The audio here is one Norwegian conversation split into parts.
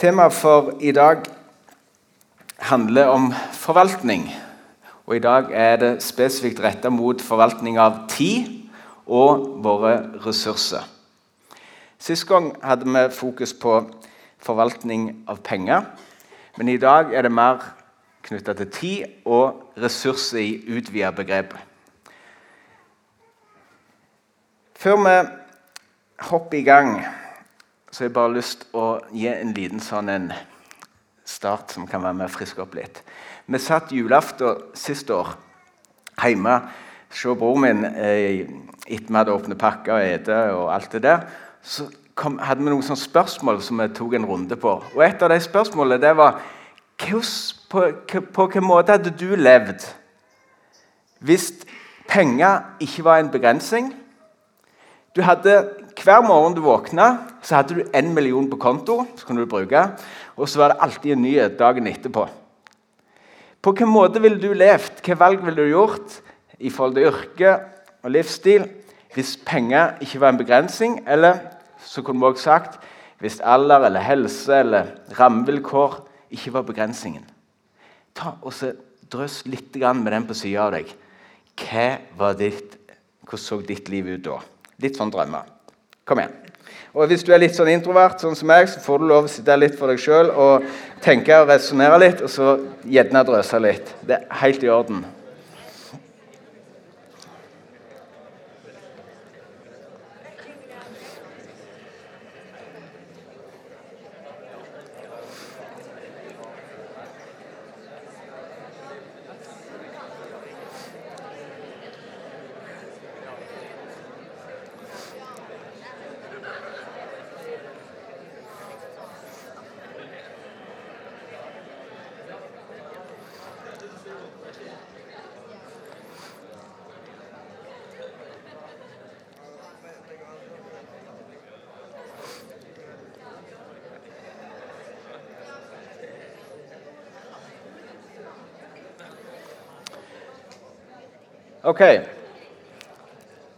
Temaet for i dag handler om forvaltning. Og I dag er det spesifikt retta mot forvaltning av tid og våre ressurser. Sist gang hadde vi fokus på forvaltning av penger. Men i dag er det mer knytta til tid og ressurser i utvida begrep. Før vi hopper i gang, så jeg bare lyst til å gi en liten sånn en start som kan være med å friske opp litt. Vi satt julaften sist år hjemme hos broren min eh, etter vi hadde åpnet pakker og spist og alt det der. Så kom, hadde vi noen sånne spørsmål som vi tok en runde på. Og et av de spørsmålene det var på, på, på hvilken måte hadde du levd hvis penger ikke var en begrensning? Du hadde, Hver morgen du våkna, så hadde du én million på konto. så kunne du bruke, Og så var det alltid en nyhet dagen etterpå. På hvilken måte ville du levd? Hvilke valg ville du gjort i forhold til yrke og livsstil hvis penger ikke var en begrensning? Eller så kunne vi også sagt hvis alder eller helse eller rammevilkår ikke var begrensningen. Ta og se, Drøss litt med den på sida av deg. Hva var ditt, hvordan så ditt liv ut da? Litt sånn drømmer. Kom igjen. Og Hvis du er litt sånn introvert, sånn som meg, så får du lov å sitte litt for deg sjøl og tenke og resonnere litt, og så gjerne drøse litt. Det er helt i orden. Ok.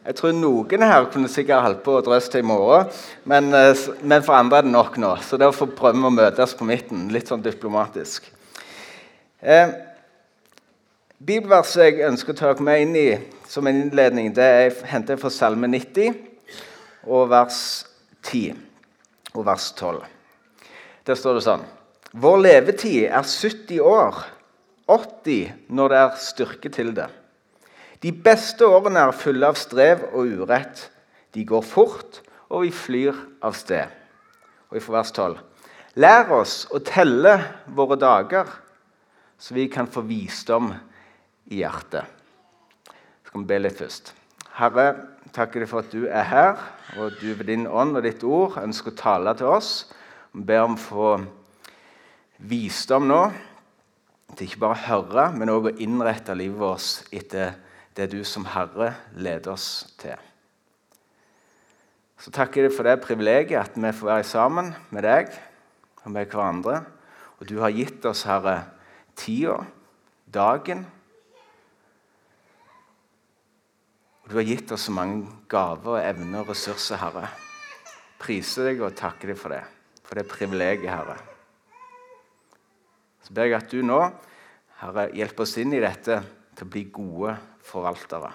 Jeg tror noen her kunne sikkert holdt på å drøse til i morgen, men, eh, men, for andre er det nok nå. Så derfor prøver vi å møtes på midten, litt sånn diplomatisk. Eh, Bibelverset jeg ønsker å ta dere med inn i som en innledning, det er hentet fra Salme 90 og vers 10 og vers 12. Der står det sånn Vår levetid er 70 år, 80 når det er styrke til det. De beste årene er fulle av strev og urett. De går fort, og vi flyr av sted. Og i vers 12.: Lær oss å telle våre dager, så vi kan få visdom i hjertet. Så Skal vi be litt først. Herre, takker deg for at du er her, og at du ved din ånd og ditt ord ønsker å tale til oss. Vi ber om å få visdom nå til ikke bare å høre, men òg å innrette livet vårt etter det du som Herre leder oss til. Så takker jeg deg for det privilegiet at vi får være sammen med deg og med hverandre. Og du har gitt oss, Herre, tida, dagen. Og du har gitt oss så mange gaver, og evner og ressurser, Herre. Priser deg og takker deg for det, for det privilegiet, Herre. Så ber jeg at du nå, Herre, hjelper oss inn i dette til å bli gode forvaltere.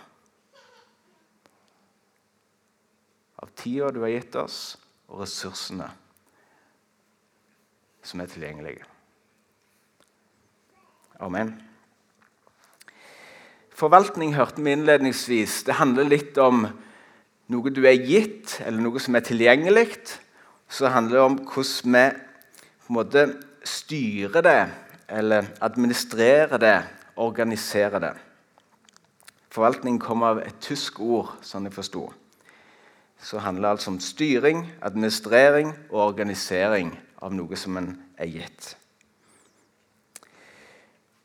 Av tida du har gitt oss, og ressursene som er tilgjengelige. Amen. Forvaltning hørte vi innledningsvis. Det handler litt om noe du er gitt, eller noe som er tilgjengelig. Så handler det om hvordan vi på en måte styrer det, eller administrerer det, organiserer det. Forvaltning kommer av et tysk ord, sånn jeg forsto. Så handler det altså om styring, administrering og organisering av noe som en er gitt.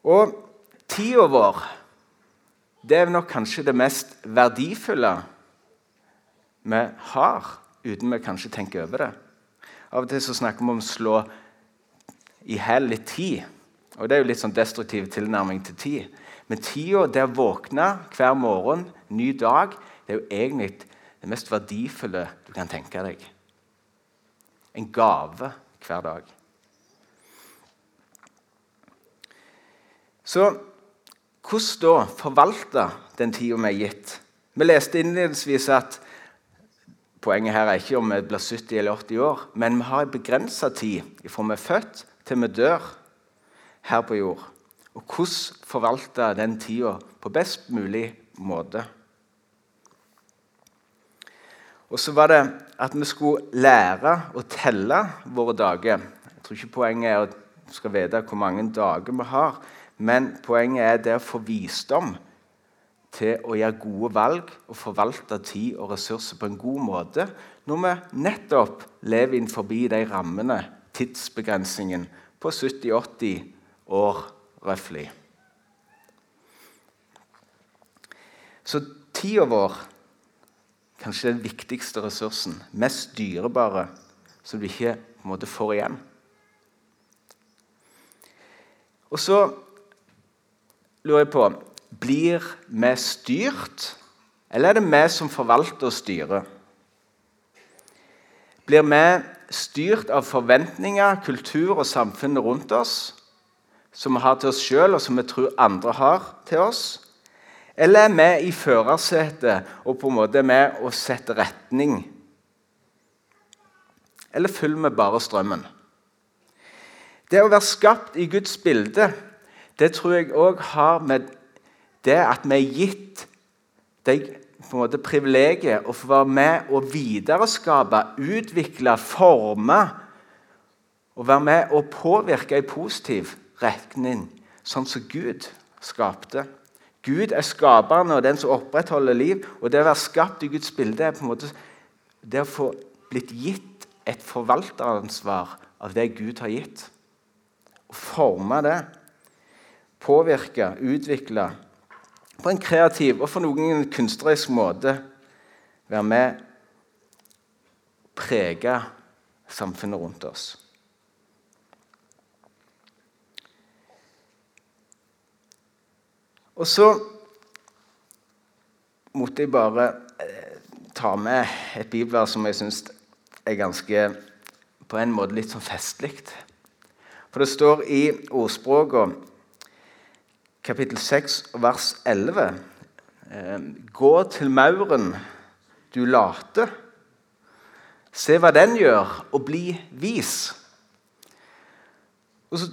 Og tida vår det er nok kanskje det mest verdifulle vi har, uten vi kanskje tenker over det. Av og til så snakker vi om å slå i hæl litt tid. Og Det er jo litt sånn destruktiv tilnærming til tid. Men tida der våkne hver morgen, ny dag, det er jo egentlig det mest verdifulle du kan tenke deg. En gave hver dag. Så hvordan da forvalte den tida vi er gitt? Vi leste innledningsvis at poenget her er ikke om vi blir 70 eller 80 år, men vi har en begrensa tid fra vi er født til vi dør her på jord. Og hvordan forvalte den tida på best mulig måte? Og så var det at vi skulle lære å telle våre dager. Jeg tror ikke poenget er at vi skal vite hvor mange dager vi har, men poenget er det å få visdom til å gjøre gode valg og forvalte tid og ressurser på en god måte når vi nettopp lever innenfor de rammene, tidsbegrensningen, på 70-80 år røftlig. Så tida vår kanskje den viktigste ressursen, mest dyrebare, som du ikke på en måte får igjen. Og så lurer jeg på Blir vi styrt, eller er det vi som forvalter og styrer? Blir vi styrt av forventninger, kultur og samfunnet rundt oss, som vi har til oss sjøl, og som vi tror andre har til oss? Eller er vi i førersetet og på en måte med å sette retning? Eller følger vi bare strømmen? Det å være skapt i Guds bilde, det tror jeg òg har med det at vi er gitt det på en måte privilegiet å få være med og videreskape, utvikle, forme og være med og påvirke i positiv retning, sånn som Gud skapte. Gud er skaperen og den som opprettholder liv. Og det å være skapt i Guds bilde er på en måte det å få blitt gitt et forvalteransvar av det Gud har gitt. Å forme det, påvirke, utvikle på en kreativ og for noen kunstnerisk måte. Være med prege samfunnet rundt oss. Og så måtte jeg bare eh, ta med et bibelvers som jeg syns er ganske på en måte litt sånn festlig. For det står i ordspråket kapittel 6 vers 11 eh, Gå til mauren, du late. Se hva den gjør, og bli vis. Og så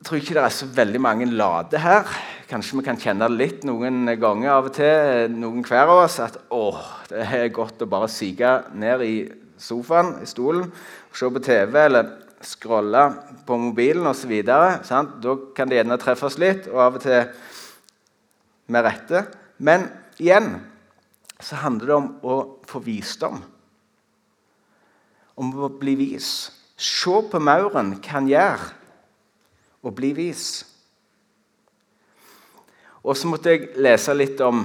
tror jeg ikke det er så veldig mange late her. Kanskje vi kan kjenne det litt noen ganger av og til, noen hver av oss, at åh, det er godt å bare sige ned i sofaen, i stolen, se på TV eller scrolle på mobilen osv. Da kan det gjerne treffes litt, og av og til med rette. Men igjen så handler det om å få visdom. Om å bli vis. Se på mauren han gjør, og bli vis. Og så måtte jeg lese litt om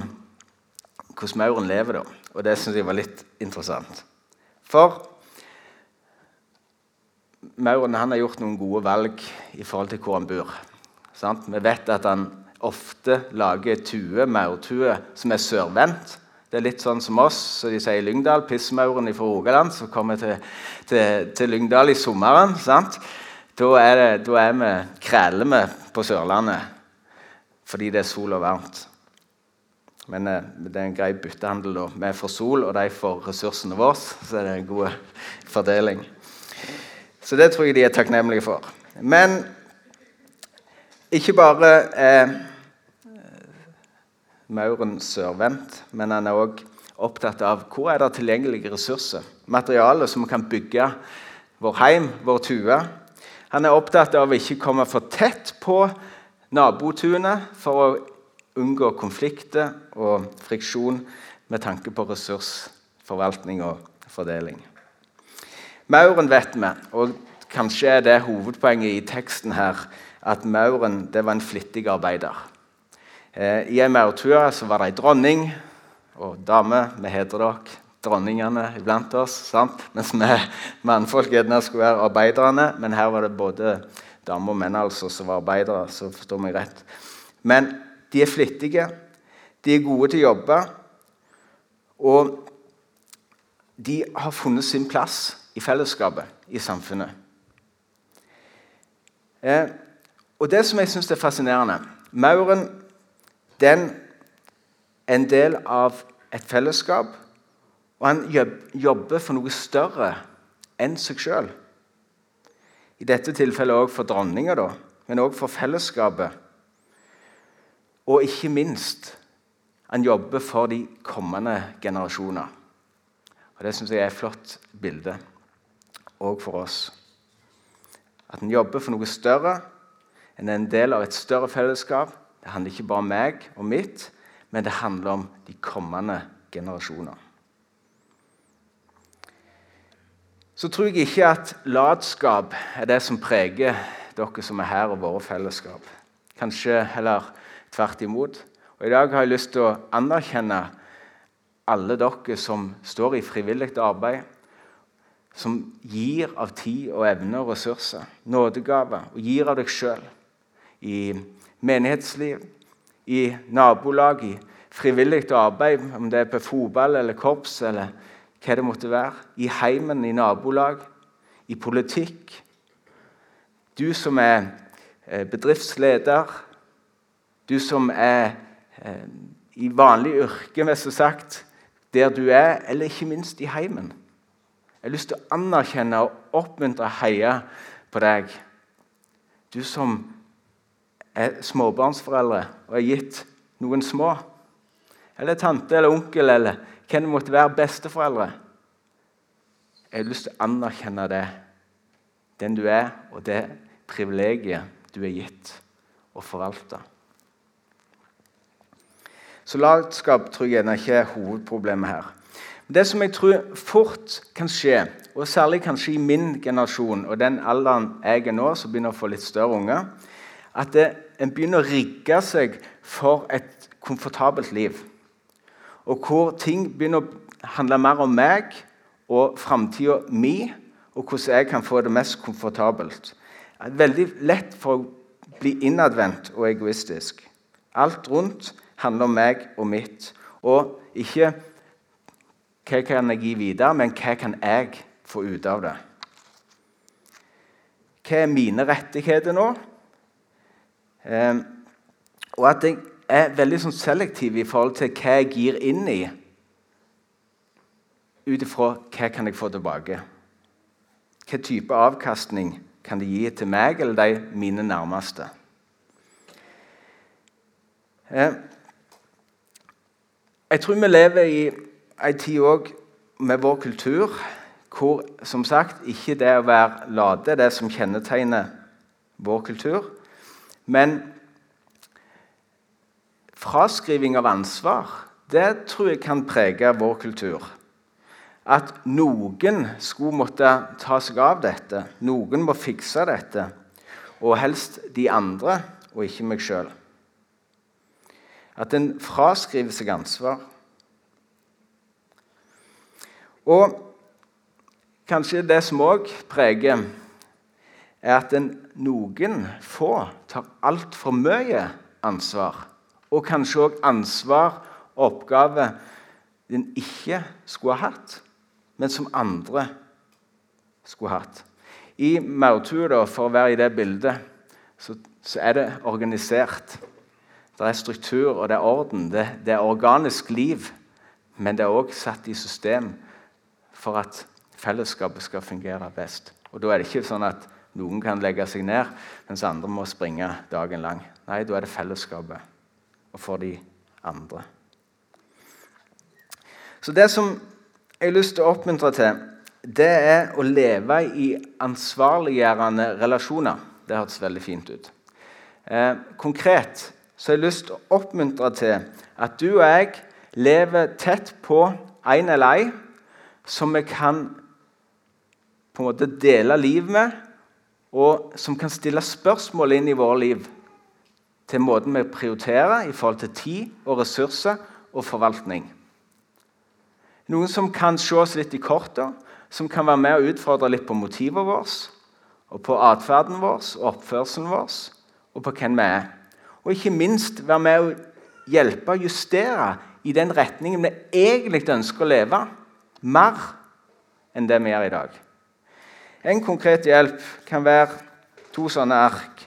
hvordan mauren lever, da. Og det syns jeg var litt interessant. For mauren har gjort noen gode valg i forhold til hvor han bor. Sant? Vi vet at han ofte lager tue, maurtue, som er sørvendt. Det er litt sånn som oss, så de sier i Lyngdal. Pissmauren fra Rogaland som kommer til, til, til, Lyngdal i sommeren. Da det, da vi kræler på Sørlandet fordi det er sol og varmt. Men eh, det er en grei byttehandel. da. Vi får sol, og de får ressursene våre. Så det er en god fordeling. Så det tror jeg de er takknemlige for. Men ikke bare er mauren sørvendt, men han er òg opptatt av hvor er det tilgjengelige ressurser. Materiale som vi kan bygge vår heim, vår tue. Han er opptatt av å ikke komme for tett på nabotunet for å unngå konflikter og friksjon med tanke på ressursforvaltning og fordeling. Mauren vet vi, og kanskje er det hovedpoenget i teksten her, at mauren var en flittig arbeider. Eh, I en maurtue var det ei dronning og dame. Vi heter dere dronningene iblant oss. sant? Mens vi mannfolk gjerne skulle være arbeiderne. Men her var det både damer og menn altså, som var arbeidere. så forstår meg rett. Men de er flittige, de er gode til å jobbe, og de har funnet sin plass i fellesskapet, i samfunnet. Eh, og Det som jeg syns er fascinerende, Mauren den er en del av et fellesskap, og han jobber for noe større enn seg sjøl. I dette tilfellet òg for dronninga, men òg for fellesskapet. Og ikke minst han jobber for de kommende generasjoner. Og Det syns jeg er et flott bilde òg for oss. At en jobber for noe større en er en del av et større fellesskap. Det handler ikke bare om meg og mitt, men det handler om de kommende generasjoner. Så tror jeg ikke at latskap er det som preger dere som er her, og våre fellesskap. Kanskje heller tvert imot. Og I dag har jeg lyst til å anerkjenne alle dere som står i frivillig arbeid, som gir av tid og evne og ressurser, nådegaver, og gir av deg sjøl i menighetsliv, i nabolag, i frivillig arbeid, om det er på fotball eller korps eller hva det måtte være, i heimen, i nabolag, i politikk. Du som er eh, bedriftsleder, du som er eh, i vanlig yrke, mest sagt, der du er, eller ikke minst i heimen. Jeg har lyst til å anerkjenne og oppmuntre og heie på deg. Du som er småbarnsforeldre og er gitt noen små. Eller tante eller onkel eller hvem det måtte være, besteforeldre. Jeg har lyst til å anerkjenne det, den du er, og det privilegiet du er gitt å forvalte. Så latskap tror jeg ikke er hovedproblemet her. Det som jeg tror fort kan skje, og særlig kanskje i min generasjon og den alderen jeg er nå, som begynner å få litt større unger, at det, en begynner å rigge seg for et komfortabelt liv. Og hvor ting begynner å handle mer om meg og framtida mi, og hvordan jeg kan få det mest komfortabelt. Veldig lett for å bli innadvendt og egoistisk. Alt rundt handler om meg og mitt. Og ikke hva kan jeg gi videre, men hva kan jeg få ut av det? Hva er mine rettigheter nå? Eh, og at jeg er veldig sånn selektiv i forhold til hva jeg gir inn i, ut ifra hva kan jeg få tilbake. Hva type avkastning kan det gi til meg eller de mine nærmeste? Eh, jeg tror vi lever i en tid òg med vår kultur hvor som sagt ikke det å være late er det som kjennetegner vår kultur. Men fraskriving av ansvar det tror jeg kan prege vår kultur. At noen skulle måtte ta seg av dette. Noen må fikse dette. Og helst de andre, og ikke meg sjøl. At en fraskriver seg ansvar. Og kanskje det som òg preger er at en, noen få tar altfor mye ansvar. Og kanskje òg ansvar og oppgave en ikke skulle ha hatt, men som andre skulle ha hatt. I maurtua, for å være i det bildet, så, så, er det organisert. Det er struktur og det er orden. Det, det er organisk liv. Men det er òg satt i system for at fellesskapet skal fungere best. Og Da er det ikke sånn at noen kan legge seg ned, mens andre må springe dagen lang. Nei, da er det fellesskapet og for de andre. Så det som jeg har lyst til å oppmuntre til, det er å leve i ansvarliggjørende relasjoner. Det hørtes veldig fint ut. Eh, konkret så har jeg lyst til å oppmuntre til at du og jeg lever tett på en eller ei som vi kan på en måte dele liv med, og som kan stille spørsmål inn i våre liv til måten vi prioriterer i forhold til tid og ressurser og forvaltning. Noen som kan se oss litt i kortet, som kan være med og utfordre litt på motivet vårt, og på atferden vår og oppførselen vår, og på hvem vi er. Og ikke minst være med å hjelpe og justere i den retningen vi egentlig ønsker å leve, mer enn det vi gjør i dag. En konkret hjelp kan være to sånne ark.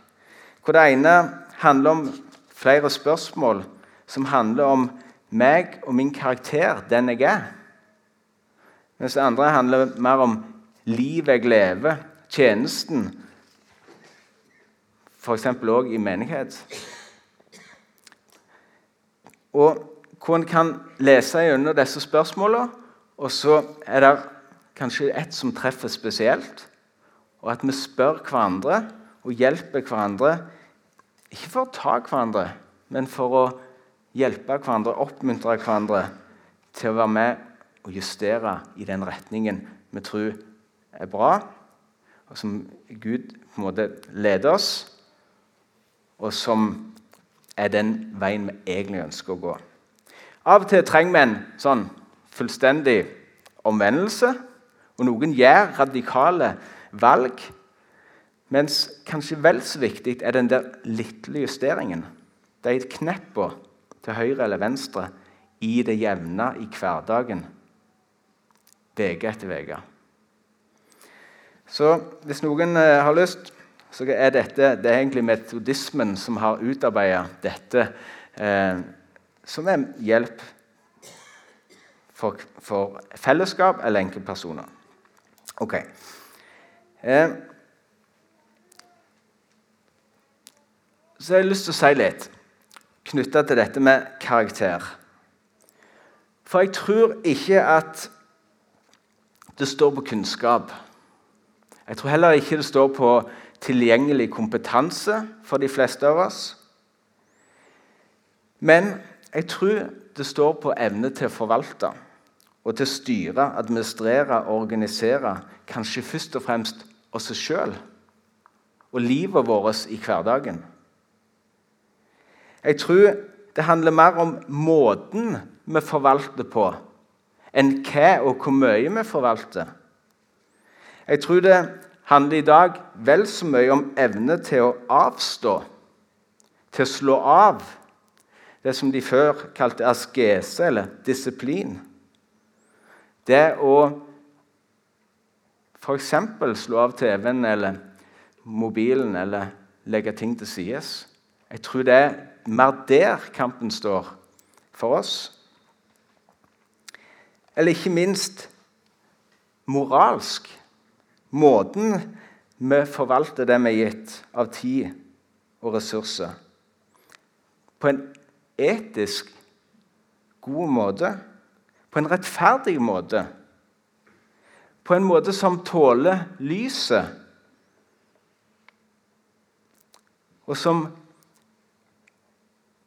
Hvor Det ene handler om flere spørsmål som handler om meg og min karakter, den jeg er. Mens det andre handler mer om livet jeg lever, tjenesten, f.eks. òg i menighet. Og hvor en kan lese gjennom disse spørsmålene, og så er det kanskje ett som treffer spesielt. Og at vi spør hverandre og hjelper hverandre, ikke for å ta hverandre, men for å hjelpe hverandre, oppmuntre hverandre til å være med og justere i den retningen vi tror er bra, og som Gud på en måte leder oss, og som er den veien vi egentlig ønsker å gå. Av og til trenger vi en sånn fullstendig omvendelse, og noen gjør radikale valg. Mens kanskje vel så viktig er den der lille justeringen. De kneppene til høyre eller venstre i det jevne i hverdagen. Uke etter uke. Så hvis noen eh, har lyst, så er dette det er egentlig metodismen som har utarbeidet dette. Eh, som er hjelp for, for fellesskap eller enkeltpersoner. Ok. Eh, så jeg har lyst til å si litt knytta til dette med karakter. For jeg tror ikke at det står på kunnskap. Jeg tror heller ikke det står på tilgjengelig kompetanse for de fleste av oss. Men jeg tror det står på evne til å forvalte og til å styre, administrere og organisere kanskje først og fremst oss sjøl og livet vårt i hverdagen. Jeg tror det handler mer om måten vi forvalter på, enn hva og hvor mye vi forvalter. Jeg tror det handler i dag vel så mye om evne til å avstå, til å slå av det som de før kalte askese, eller disiplin. Det å f.eks. slå av TV-en eller mobilen eller legge ting til sides. Jeg tror det mer der kampen står for oss. Eller ikke minst moralsk. Måten vi forvalter det vi er gitt av tid og ressurser. På en etisk god måte, på en rettferdig måte, på en måte som tåler lyset, og som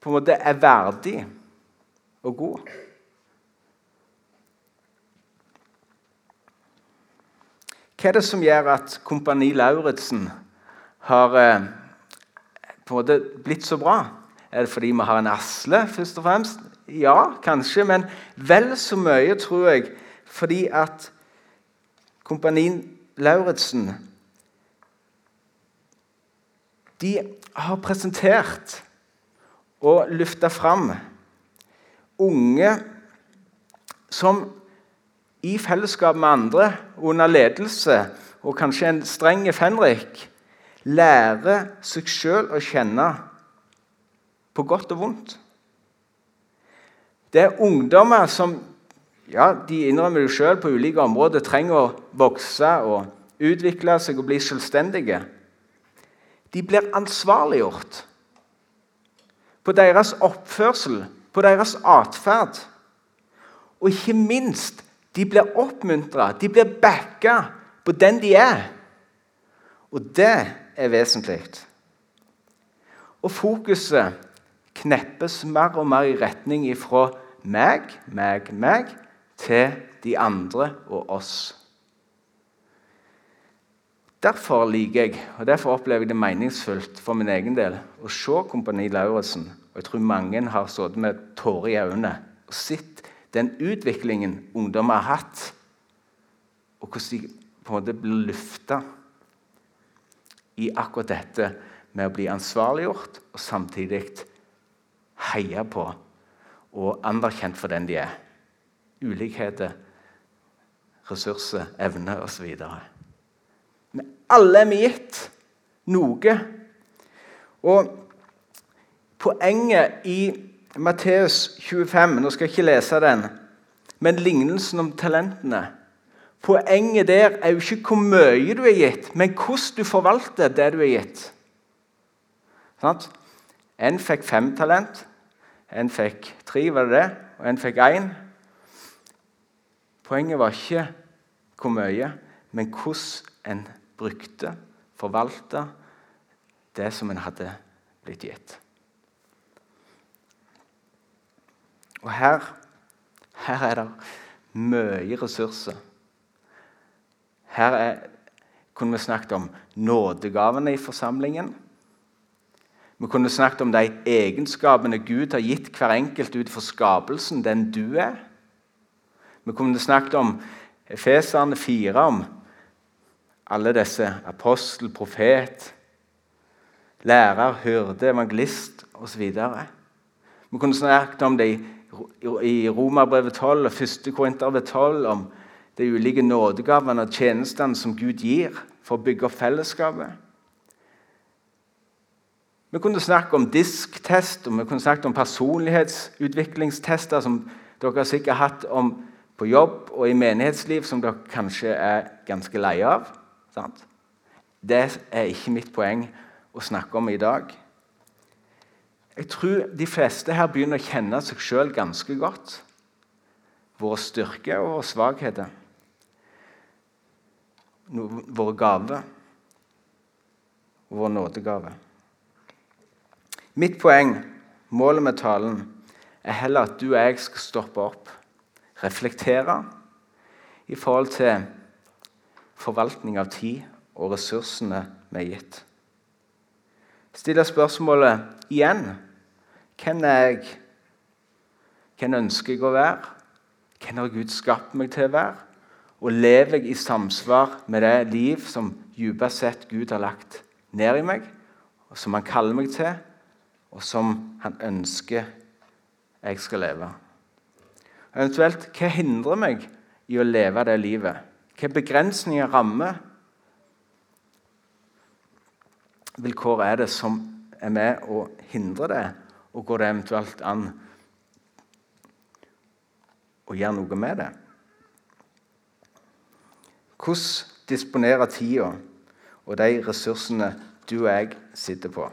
på en måte er verdig og god. Hva er det som gjør at Kompani Lauritzen har eh, på en måte blitt så bra? Er det fordi vi har en Asle, først og fremst? Ja, kanskje, men vel så mye, tror jeg, fordi at Kompani Lauritzen De har presentert og løfte fram unge som i fellesskap med andre, under ledelse og kanskje en streng fenrik, lærer seg sjøl å kjenne på godt og vondt. Det er ungdommer som ja, de innrømmer det selv på ulike områder trenger å vokse og utvikle seg og bli selvstendige. De blir ansvarliggjort på deres oppførsel, på deres atferd. Og ikke minst, de blir oppmuntra, de blir backa på den de er. Og det er vesentlig. Og fokuset kneppes mer og mer i retning fra meg, meg, meg til de andre og oss. Derfor liker jeg og derfor opplever jeg det meningsfullt for min egen del å se Kompani Lauritzen. Og jeg tror mange har sittet med tårer i øynene og sett den utviklingen ungdom har hatt, og hvordan de på en måte blir løfta i akkurat dette med å bli ansvarliggjort og samtidig heia på og anerkjent for den de er. Ulikheter, ressurser, evner osv. Men alle er vi gitt noe. Og Poenget i Matteus 25 Nå skal jeg ikke lese den, men lignelsen om talentene. Poenget der er jo ikke hvor mye du er gitt, men hvordan du forvalter det du er gitt. Sånn? En fikk fem talent, en fikk tre, var det det? og en fikk én. Poenget var ikke hvor mye, men hvordan en brukte, forvalta det som en hadde blitt gitt. Og her, her er det mye ressurser. Her er, kunne vi snakket om nådegavene i forsamlingen. Vi kunne snakket om de egenskapene Gud har gitt hver enkelt ut for skapelsen, den du er. Vi kunne snakket om Efeserne 4, om alle disse apostel, profet, lærer, hyrde, evangelist osv. Vi kunne snakket om det i Romerbrevet 12 og 1. Korinterbrevet 12, om de ulike nådegavene og tjenestene som Gud gir for å bygge opp fellesskapet. Vi kunne snakke om disktest og vi kunne snakke om personlighetsutviklingstester som dere sikkert har hatt om på jobb og i menighetsliv, som dere kanskje er ganske lei av. Sant? Det er ikke mitt poeng å snakke om i dag. Jeg tror de fleste her begynner å kjenne seg sjøl ganske godt. Våre styrker og våre svakheter. Våre gaver vår nådegave. Mitt poeng, målet med talen, er heller at du og jeg skal stoppe opp, reflektere i forhold til forvaltning av tid og ressursene vi er gitt. Stille spørsmålet igjen hvem er jeg? Hvem ønsker jeg å være? Hvem har Gud skapt meg til å være? Og lever jeg i samsvar med det liv som dypest sett Gud har lagt ned i meg, og som Han kaller meg til? og som han ønsker jeg skal leve. Eventuelt, hva hindrer meg i å leve det livet? Hvilke begrensninger rammer vilkår er det som er med å hindre det, og går det eventuelt an å gjøre noe med det? Hvordan disponere tida og de ressursene du og jeg sitter på?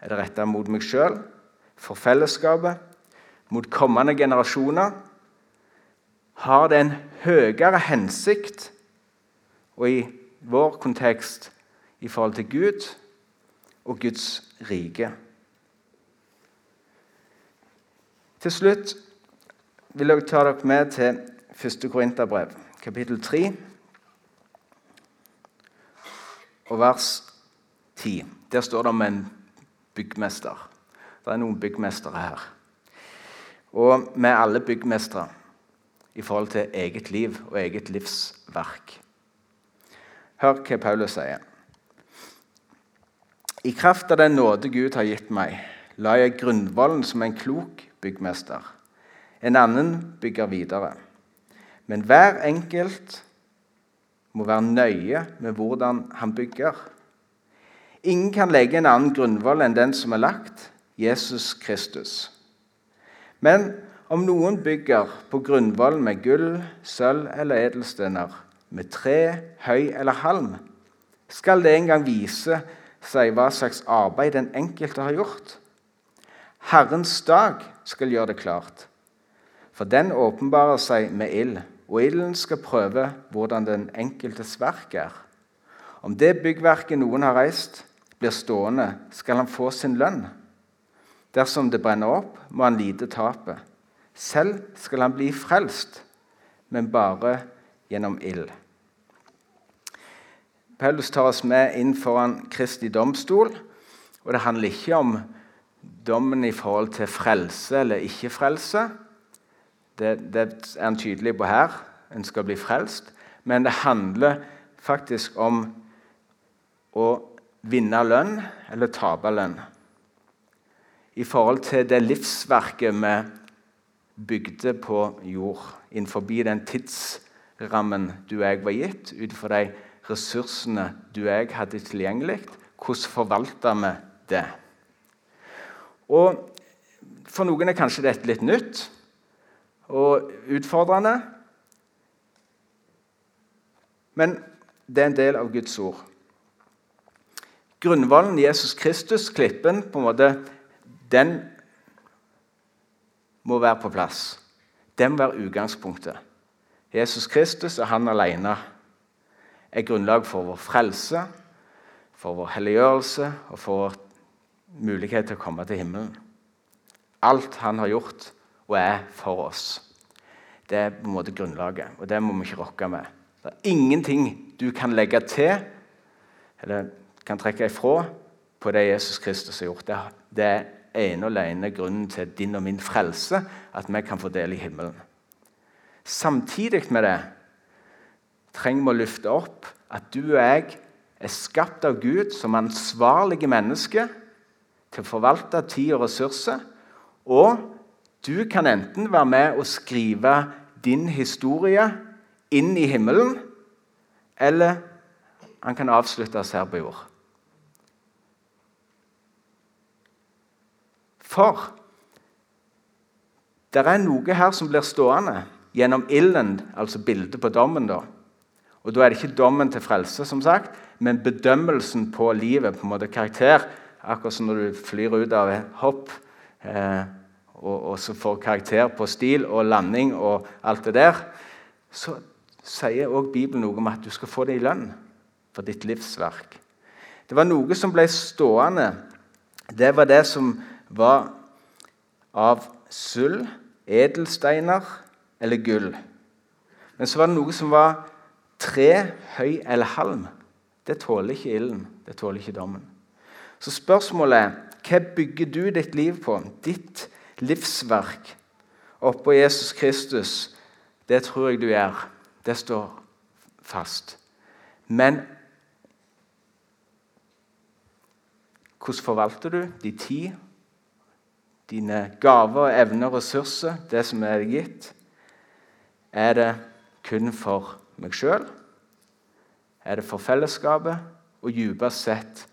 Er det retta mot meg sjøl, for fellesskapet, mot kommende generasjoner? Har det en høyere hensikt, og i vår kontekst i forhold til Gud og Guds rike? Til slutt vil jeg ta dere med til 1. Korinterbrev, kapittel 3, og vers 10. Der står det om en byggmester. Det er noen byggmestere her. Og vi er alle byggmestere i forhold til eget liv og eget livsverk. Hør hva Paulus sier. I kraft av den nåde Gud har gitt meg, la jeg grunnvollen som en klok byggmester. En annen bygger videre. Men hver enkelt må være nøye med hvordan han bygger. Ingen kan legge en annen grunnvoll enn den som er lagt, Jesus Kristus. Men om noen bygger på grunnvollen med gull, sølv eller edelstener, med tre, høy eller halm, skal det en gang vise seg hva slags arbeid den enkelte har gjort. Herrens dag skal gjøre det klart, for den åpenbarer seg med ild, og ilden skal prøve hvordan den enkeltes verk er. Om det byggverket noen har reist, blir stående, skal han få sin lønn. Dersom det brenner opp, må han lide tapet. Selv skal han bli frelst, men bare gjennom ild. Paulus tar oss med inn foran Kristi domstol. og Det handler ikke om dommen i forhold til frelse eller ikke-frelse. Det, det, er han tydelig på her. En skal bli frelst. Men det handler faktisk om å vinne lønn eller tape lønn. I forhold til det livsverket vi bygde på jord, innenfor den tidsrammen du og jeg var gitt, ut fra de ressursene du og jeg hadde tilgjengelig, hvordan forvalter vi det. Og For noen er kanskje dette litt nytt og utfordrende. Men det er en del av Guds ord. Grunnvollen Jesus Kristus, klippen, på en måte, den må være på plass. Det må være utgangspunktet. Jesus Kristus og han alene er grunnlag for vår frelse, for vår helliggjørelse og for vår mulighet til å komme til himmelen. Alt han har gjort og er for oss. Det er på en måte grunnlaget, og det må vi ikke rokke med. Det er ingenting du kan legge til eller kan trekke ifra på det Jesus Kristus har gjort. Det er ene og alene grunnen til din og min frelse, at vi kan få del i himmelen. Samtidig med det trenger vi å løfte opp at du og jeg er skapt av Gud som ansvarlige mennesker til å forvalte tid og ressurser. Og du kan enten være med og skrive din historie inn i himmelen, eller han kan avsluttes her på jord. For det er noe her som blir stående gjennom ilden, altså bildet på dommen. da. Og Da er det ikke dommen til frelse, som sagt, men bedømmelsen på livet. på en måte karakter, Akkurat som når du flyr ut av et hopp eh, og, og, så får karakter på stil og landing og alt det der. Så sier også Bibelen noe om at du skal få det i lønn for ditt livsverk. Det var noe som ble stående. Det var det som var av sølv, edelsteiner eller gull. Men så var det noe som var tre, høy eller halm. Det tåler ikke ilden. Det tåler ikke dommen. Så spørsmålet er hva bygger du ditt liv på? Ditt livsverk oppå Jesus Kristus? Det tror jeg du gjør. Det står fast. Men hvordan forvalter du din tid, dine gaver, evner og ressurser, det som er gitt? Er det kun for meg sjøl? Er det for fellesskapet? Og dypest sett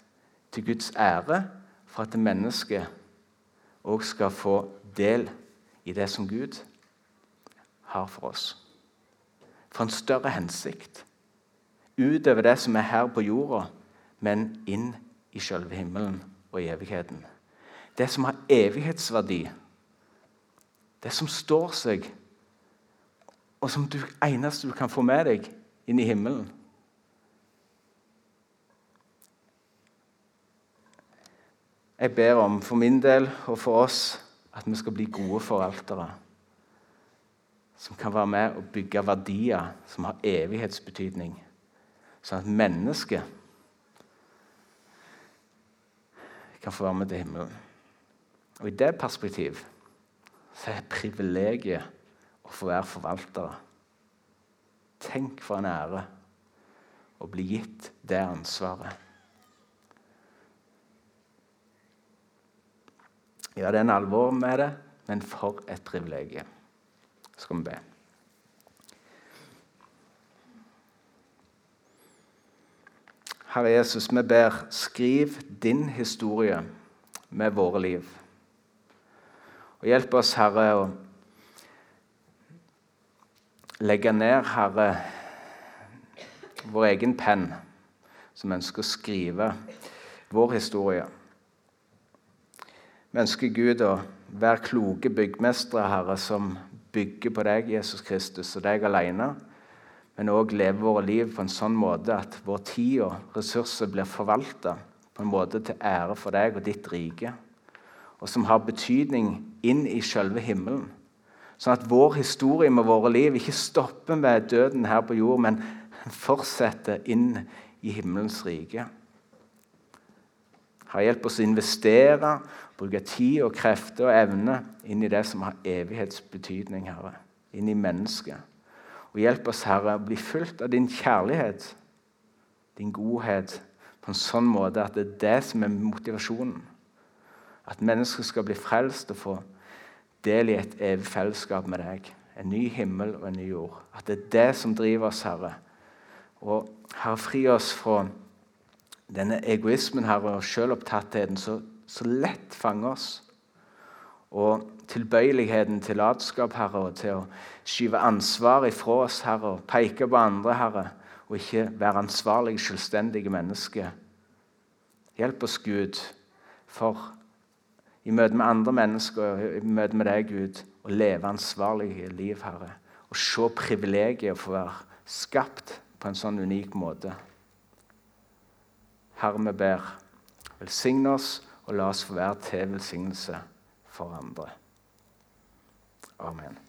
til Guds ære, for at mennesket òg skal få del i det som Gud har for oss. For en større hensikt. Utover det som er her på jorda, men inn i selve himmelen og i evigheten. Det som har evighetsverdi. Det som står seg, og som du eneste du kan få med deg inn i himmelen. Jeg ber om for min del og for oss at vi skal bli gode forvaltere. Som kan være med og bygge verdier som har evighetsbetydning. Sånn at mennesket kan få være med til himmelen. Og I det perspektiv så er privilegiet å få være forvaltere. Tenk for en ære å bli gitt det ansvaret. Ja, det er en alvor med det, men for et privilegium. Skal vi be. Herre Jesus, vi ber, skriv din historie med våre liv. Og Hjelp oss, Herre, å legge ned, Herre, vår egen penn, som ønsker å skrive vår historie. Vi ønsker Gud å være kloke byggmestere, Herre, som bygger på deg, Jesus Kristus, og deg alene. Men òg leve våre liv på en sånn måte at vår tid og ressurser blir forvalta på en måte til ære for deg og ditt rike, og som har betydning inn i selve himmelen. Sånn at vår historie med våre liv ikke stopper med døden her på jord, men fortsetter inn i himmelens rike. Har hjelp oss å investere Bruke tid og krefter og evne inn i det som har evighetsbetydning, Herre. Inn i mennesket. Og hjelp oss, Herre, å bli fulgt av din kjærlighet, din godhet, på en sånn måte at det er det som er motivasjonen. At mennesker skal bli frelst og få del i et evig fellesskap med deg. En ny himmel og en ny jord. At det er det som driver oss, Herre. Og Herre, fri oss fra denne egoismen Herre, og selvopptattheten så, så lett fanger oss. Og tilbøyeligheten til latskap, Herre, og til å skyve ansvar ifra oss, Herre, og peke på andre, Herre, og ikke være ansvarlige, selvstendige mennesker. Hjelp oss, Gud, for i møte med andre mennesker, i møte med deg, Gud, å leve ansvarlige liv, Herre. Og se privilegiet å få være skapt på en sånn unik måte. Herre, vi ber, velsigne oss og la oss få være til velsignelse for andre. Amen.